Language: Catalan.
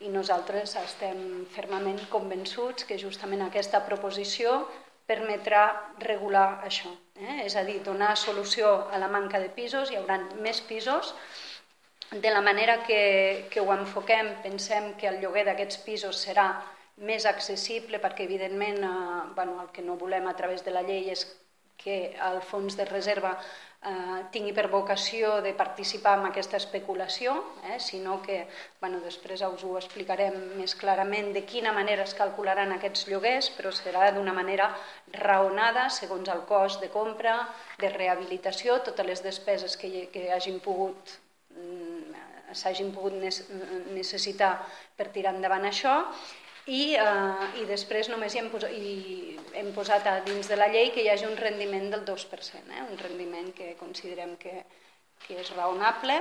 i nosaltres estem fermament convençuts que justament aquesta proposició permetrà regular això. Eh? És a dir, donar solució a la manca de pisos, hi haurà més pisos, de la manera que, que ho enfoquem, pensem que el lloguer d'aquests pisos serà més accessible perquè, evidentment, eh, bueno, el que no volem a través de la llei és que el fons de reserva eh, tingui per vocació de participar en aquesta especulació, eh, sinó que bueno, després us ho explicarem més clarament de quina manera es calcularan aquests lloguers, però serà d'una manera raonada segons el cost de compra, de rehabilitació, totes les despeses que, que hagin pogut mm, s'hagin pogut necessitar per tirar endavant això i, eh, i després només hi hem, posat, hi hem posat a dins de la llei que hi hagi un rendiment del 2%, eh? un rendiment que considerem que, que és raonable